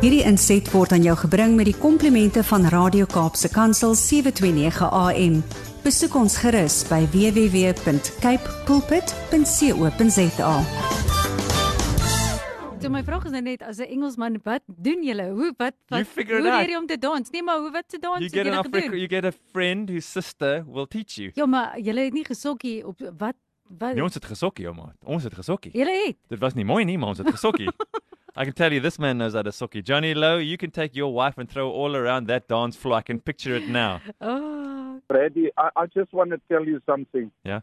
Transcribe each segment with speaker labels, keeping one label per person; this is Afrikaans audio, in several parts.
Speaker 1: Hierdie inset word aan jou gebring met die komplimente van Radio Kaapse Kansel 729 AM. Besoek ons gerus by www.cape pulpit.co.za.
Speaker 2: So my vraag is nou net as 'n Engelsman, wat doen julle? Hoe wat wat hoe leer jy om te dans? Nee, maar hoe wat te dans
Speaker 3: You get an
Speaker 2: julle
Speaker 3: Africa,
Speaker 2: gedoen?
Speaker 3: you get a friend whose sister will teach you.
Speaker 2: Ja, maar julle het nie gesokkie op wat wat
Speaker 3: Nee, ons het gesokkie, ou maat. Ons het gesokkie.
Speaker 2: Julle het.
Speaker 3: Dit was nie mooi nie, maar ons het gesokkie. I can tell you this man knows how to sokkie. Johnny Lowe, you can take your wife and throw all around that dance floor. I can picture it now.
Speaker 2: Oh,
Speaker 4: Brady, I, I just want to tell you something.
Speaker 3: Yeah.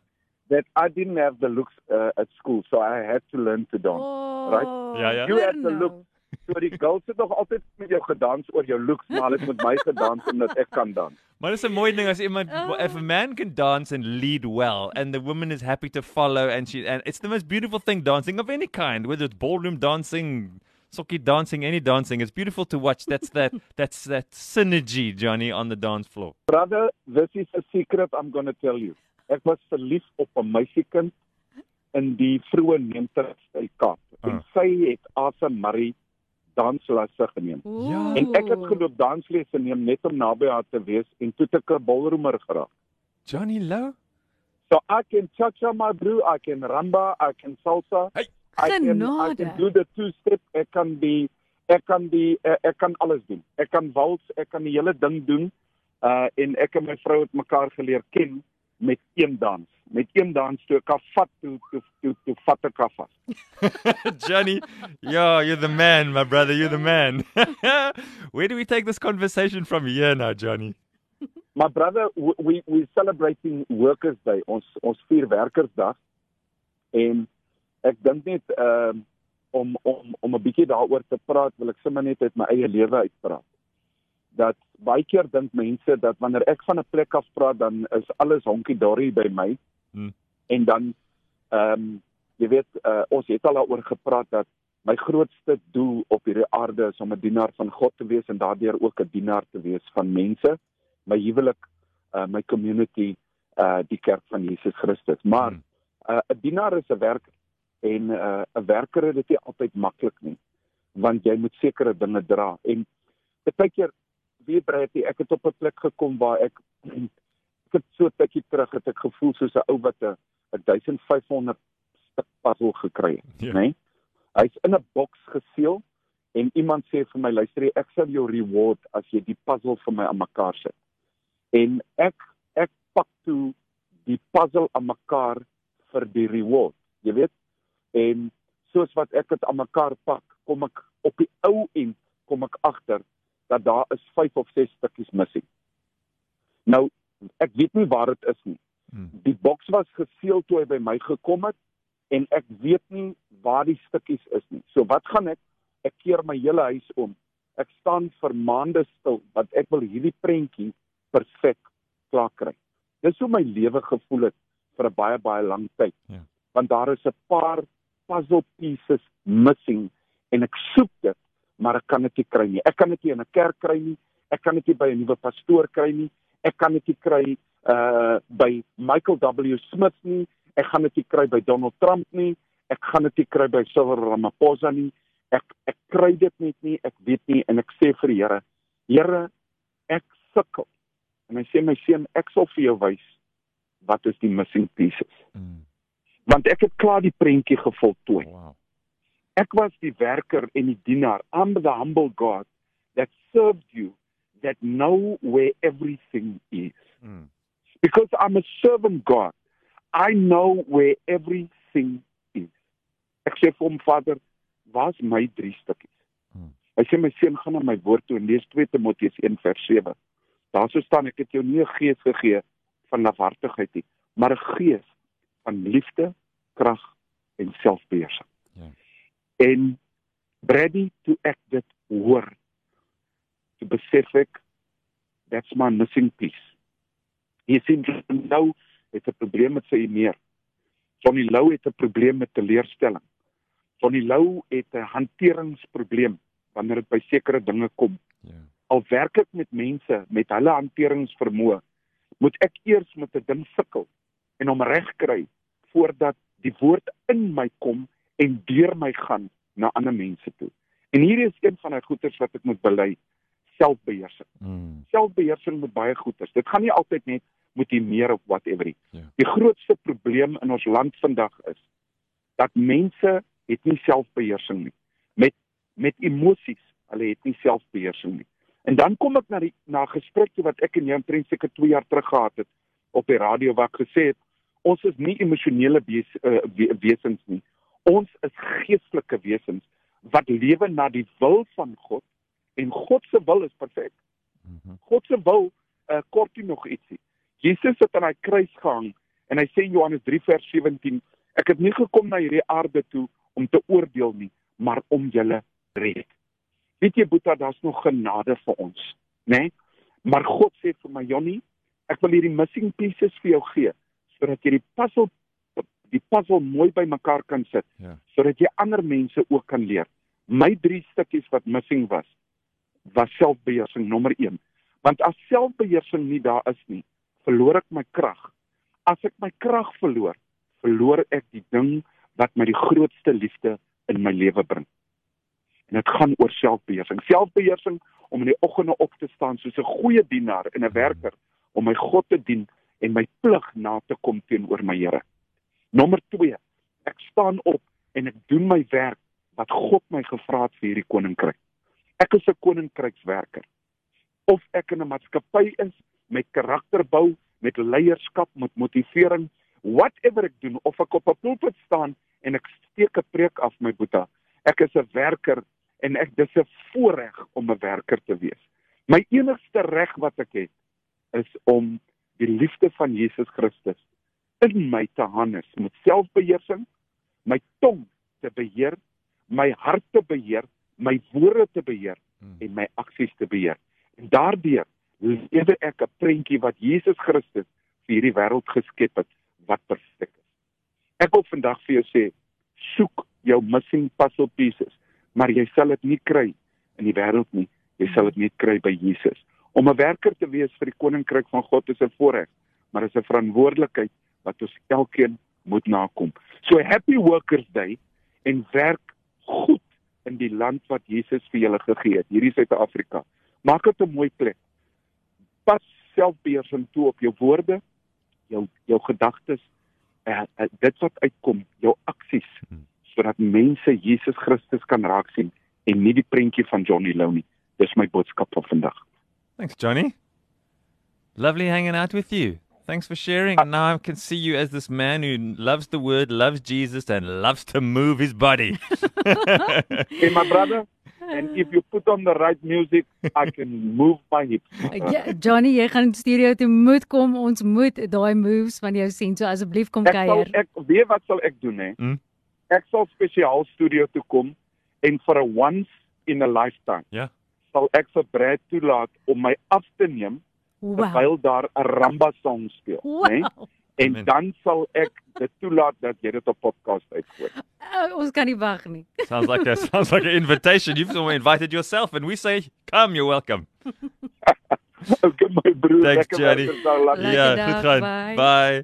Speaker 4: That I didn't have the looks uh, at school, so I had to learn to dance.
Speaker 2: oh.
Speaker 4: right?
Speaker 3: Ja, ja.
Speaker 4: You had
Speaker 2: hoor
Speaker 4: the
Speaker 2: nou.
Speaker 4: So die girls het nog altyd met jou gedans oor jou looks, maar hulle het met my gedans omdat ek kan dans.
Speaker 3: Maar dis 'n mooi ding as iemand
Speaker 2: Oh.
Speaker 3: if a man can dance and lead well and the woman is happy to follow and she and it's the most beautiful thing dancing of any kind whether it's ballroom dancing sokkie dancing any dancing it's beautiful to watch that's that that's that synergy Johnny on the dance floor
Speaker 4: Brother, this is a secret I'm going to tell you. Ek was verlief op 'n meisiekind in die vroeë 90's in Kaap. En
Speaker 3: Ah.
Speaker 4: sy het Asa Marie danslesse geneem.
Speaker 2: Ooh.
Speaker 4: En ek het geloop danslesse neem net om naby haar te wees en toe ek 'n ballroomer geraak.
Speaker 3: Johnny Lowe
Speaker 4: So I can cha-cha my bro, I can rumba, I can salsa.
Speaker 3: Hey.
Speaker 4: I can I
Speaker 2: Genade.
Speaker 4: can do the two step. Ek kan die ek kan die eh, ek kan alles doen. Ek kan wals, ek kan die hele ding doen. Uh en ek en my vrou het mekaar geleer ken met een dans. Met een dans toe ek haar vat toe toe toe, toe vat ek haar vas.
Speaker 3: Johnny yo you're the man my brother you're the man where do we take this conversation from here now Johnny
Speaker 4: My brother, we we celebrating Workers Day. Ons ons vier Werkersdag. En ek dink net ehm om om om 'n bietjie daaroor te praat, wil ek sommer net uit my eie lewe uitpraat. Dat baie keer dink mense dat wanneer ek van 'n plek af praat, dan is alles honkie dory by my.
Speaker 3: Hmm.
Speaker 4: En dan ehm um, jy weet, uh, ons het al daaroor gepraat dat my grootste doel op hierdie aarde is om 'n dienaar van God te wees en daardeur ook 'n dienaar te wees van mense my huwelik, uh, my community, uh die kerk van Jesus Christus. Maar
Speaker 3: Hmm.
Speaker 4: uh 'n dienaar is 'n werker en uh 'n werker het dit nie altyd maklik nie, want jy moet sekere dinge dra en baie keer weet Bradley, ek het op 'n plek gekom waar ek ek het so 'n tydjie terug het ek gevoel soos 'n ou wat 'n 1500 stuk puzzle gekry het,
Speaker 3: Ja.
Speaker 4: né? Nee? Hy's in 'n boks geseël en iemand sê vir my luister jy, ek sal jou reward as jy die puzzle vir my aan mekaar sit. En ek ek pak toe die puzzle aan mekaar vir die reward, jy weet? En soos wat ek dit aan mekaar pak, kom ek op die ou end kom ek agter dat daar is 5 of 6 stukkies missing. Nou, ek weet nie waar dit is nie.
Speaker 3: Hmm.
Speaker 4: Die boks was geseël toe hy by my gekom het en ek weet nie waar die stukkies is nie. So wat gaan ek? Ek keer my hele huis om. Ek staan vir maande stil want ek wil hierdie prentjie perfek klaar kry. Dis hoe my lewe gevoel het vir 'n baie baie lang tyd.
Speaker 3: Ja.
Speaker 4: Want daar is 'n paar puzzle pieces missing en ek soek maar ek kan dit nie kry nie. Ek kan dit nie in 'n kerk kry nie. Ek kan dit nie by 'n nuwe pastoor kry nie. Ek kan dit nie kry uh by Michael W Smith nie. Ek gaan dit nie kry by Donald Trump nie. Ek gaan dit nie kry by Cyril Ramaphosa nie. Ek ek kry dit net nie. Ek weet nie en ek sê vir die Here, Here, ek sukkel. En hy sê my seun, ek sal vir jou wys wat is die missing pieces.
Speaker 3: Mm.
Speaker 4: Want ek het klaar die prentjie gevoltooi.
Speaker 3: wow
Speaker 4: Ek was die werker en die dienaar. I'm the humble God that served you that know where everything is.
Speaker 3: mm.
Speaker 4: Because I'm a servant God. I know where everything is. Ek sê vir hom Vader, waar's my drie stukkies?
Speaker 3: Hmm.
Speaker 4: Hy sê my seun gaan na my woord toe en lees 2 Timoteus 1 vers 7. Daar sou staan ek het jou nie 'n gees gegee van lafhartigheid nie, maar 'n gees van liefde, krag en selfbeheersing. En Brady toe ek dit hoor, toe besef ek that's my missing piece. Jy sien nou het 'n probleem met sy meer. Johnny Lou het 'n probleem met teleurstelling. Johnny Lou het 'n hanteringsprobleem wanneer dit by sekere dinge kom.
Speaker 3: ja
Speaker 4: Al werk ek met mense met hulle hanteringsvermoë, moet ek eers met 'n ding sukkel en hom regkry voordat die woord in my kom en deur my gaan na ander mense toe. En hier is een van die goeters wat ek moet bely, selfbeheersing.
Speaker 3: Mm.
Speaker 4: Selfbeheersing met baie goeters. Dit gaan nie altyd net moet jy meer of whatever nie.
Speaker 3: Ja.
Speaker 4: Die grootste probleem in ons land vandag is dat mense het nie selfbeheersing nie. Met met emosies, hulle het nie selfbeheersing nie. En dan kom ek na die na 'n gesprek toe wat ek en jy omtrent seker 2 jaar terug gehad het op die radio waar ek gesê het ons is nie emosionele wees, uh, we, wesens nie. Ons is geestelike wesens wat lewe na die wil van God en God se wil is perfek.
Speaker 3: Mhm.
Speaker 4: God se wil uh, kort nie nog ietsie. Jesus het aan hy kruis gehang en hy sê in Johannes 3 vers 17 ek het nie gekom na hierdie aarde toe om te oordeel nie maar om julle red. Weet jy Boeta daar's nog genade vir ons, né? Nee? Maar God sê vir my Jonnie, ek wil hierdie missing pieces vir jou gee sodat jy die puzzle die puzzle mooi bymekaar kan sit
Speaker 3: Ja.
Speaker 4: sodat jy ander mense ook kan leer. My drie stukkies wat missing was was selfbeheersing nommer 1. Want as selfbeheersing nie daar is nie, verloor ek my krag. As ek my krag verloor, verloor ek die ding wat my die grootste liefde in my lewe bring. En dit gaan oor selfbeheersing. Selfbeheersing om in die oggende op te staan soos 'n goeie dienaar en 'n werker om my God te dien en my plig na te kom teenoor my Here. Nommer 2. Ek staan op en ek doen my werk wat God my gevra het vir hierdie koninkryk. Ek is 'n koninkrykswerker. Of ek in 'n maatskappy is met karakterbou, met leierskap, met motivering, whatever ek doen of ek op 'n pulpit staan en ek steek 'n preek af my boeta. Ek is 'n werker en ek dis 'n voorreg om 'n werker te wees. My enigste reg wat ek het is om die liefde van Jesus Christus in my te harnes met selfbeheersing, my tong te beheer, my hart te beheer, my woorde te beheer
Speaker 3: Mm.
Speaker 4: en my aksies te beheer. En daardeur lewe ek 'n prentjie wat Jesus Christus vir hierdie wêreld geskep het wat perfek is. Ek wil vandag vir jou sê, soek jou missing puzzle pieces, maar jy sal dit nie kry in die wêreld nie. Jy sal dit net kry by Jesus. Om 'n werker te wees vir die koninkryk van God is 'n voorreg, maar dit is 'n verantwoordelikheid wat ons elkeen moet nakom. So happy workers day en werk goed in die land wat Jesus vir julle gegee het, hierdie Suid-Afrika. Maak dit 'n mooi plek. Pas selfbeheersing toe op jou woorde, jou jou gedagtes, uh, uh, dit wat uitkom, jou aksies
Speaker 3: Hmm.
Speaker 4: sodat mense Jesus Christus kan raak sien en nie die prentjie van Johnny Lou nie. Dis my boodskap vir vandag.
Speaker 3: Thanks, Johnny. Lovely hanging out with you. Thanks for sharing. And now I can see you as this man who loves the word, loves Jesus, and loves to move his body.
Speaker 4: Hey my brother, and if you put on the right music, I can move my hips.
Speaker 2: Ja, Johnny, jy gaan studio toe moet kom. Ons moet daai moves van jou sien. So asseblief kom
Speaker 4: Ek sal
Speaker 2: kuier.
Speaker 4: ek weet wat sal ek doen hè?
Speaker 3: Mm.
Speaker 4: Ek sal spesiaal studio toe kom en vir 'n once in a lifetime
Speaker 3: Ja.
Speaker 4: sal ek vir Brad toelaat om my af te neem
Speaker 2: Wow.
Speaker 4: terwyl daar 'n ramba song speel, né?
Speaker 2: Wow.
Speaker 4: En
Speaker 3: Amen.
Speaker 4: dan sal ek dit toelaat dat jy dit op podcast uitgooi.
Speaker 2: Uh, ons kan nie wag nie.
Speaker 3: sounds like a sounds like an invitation. You've someone invited yourself, and we say, "Come, you're welcome."
Speaker 4: Okay my broer,
Speaker 3: Thanks,
Speaker 4: lekker laat-
Speaker 2: Lekker
Speaker 3: yeah, goed gaan.
Speaker 2: bye.
Speaker 3: Bye.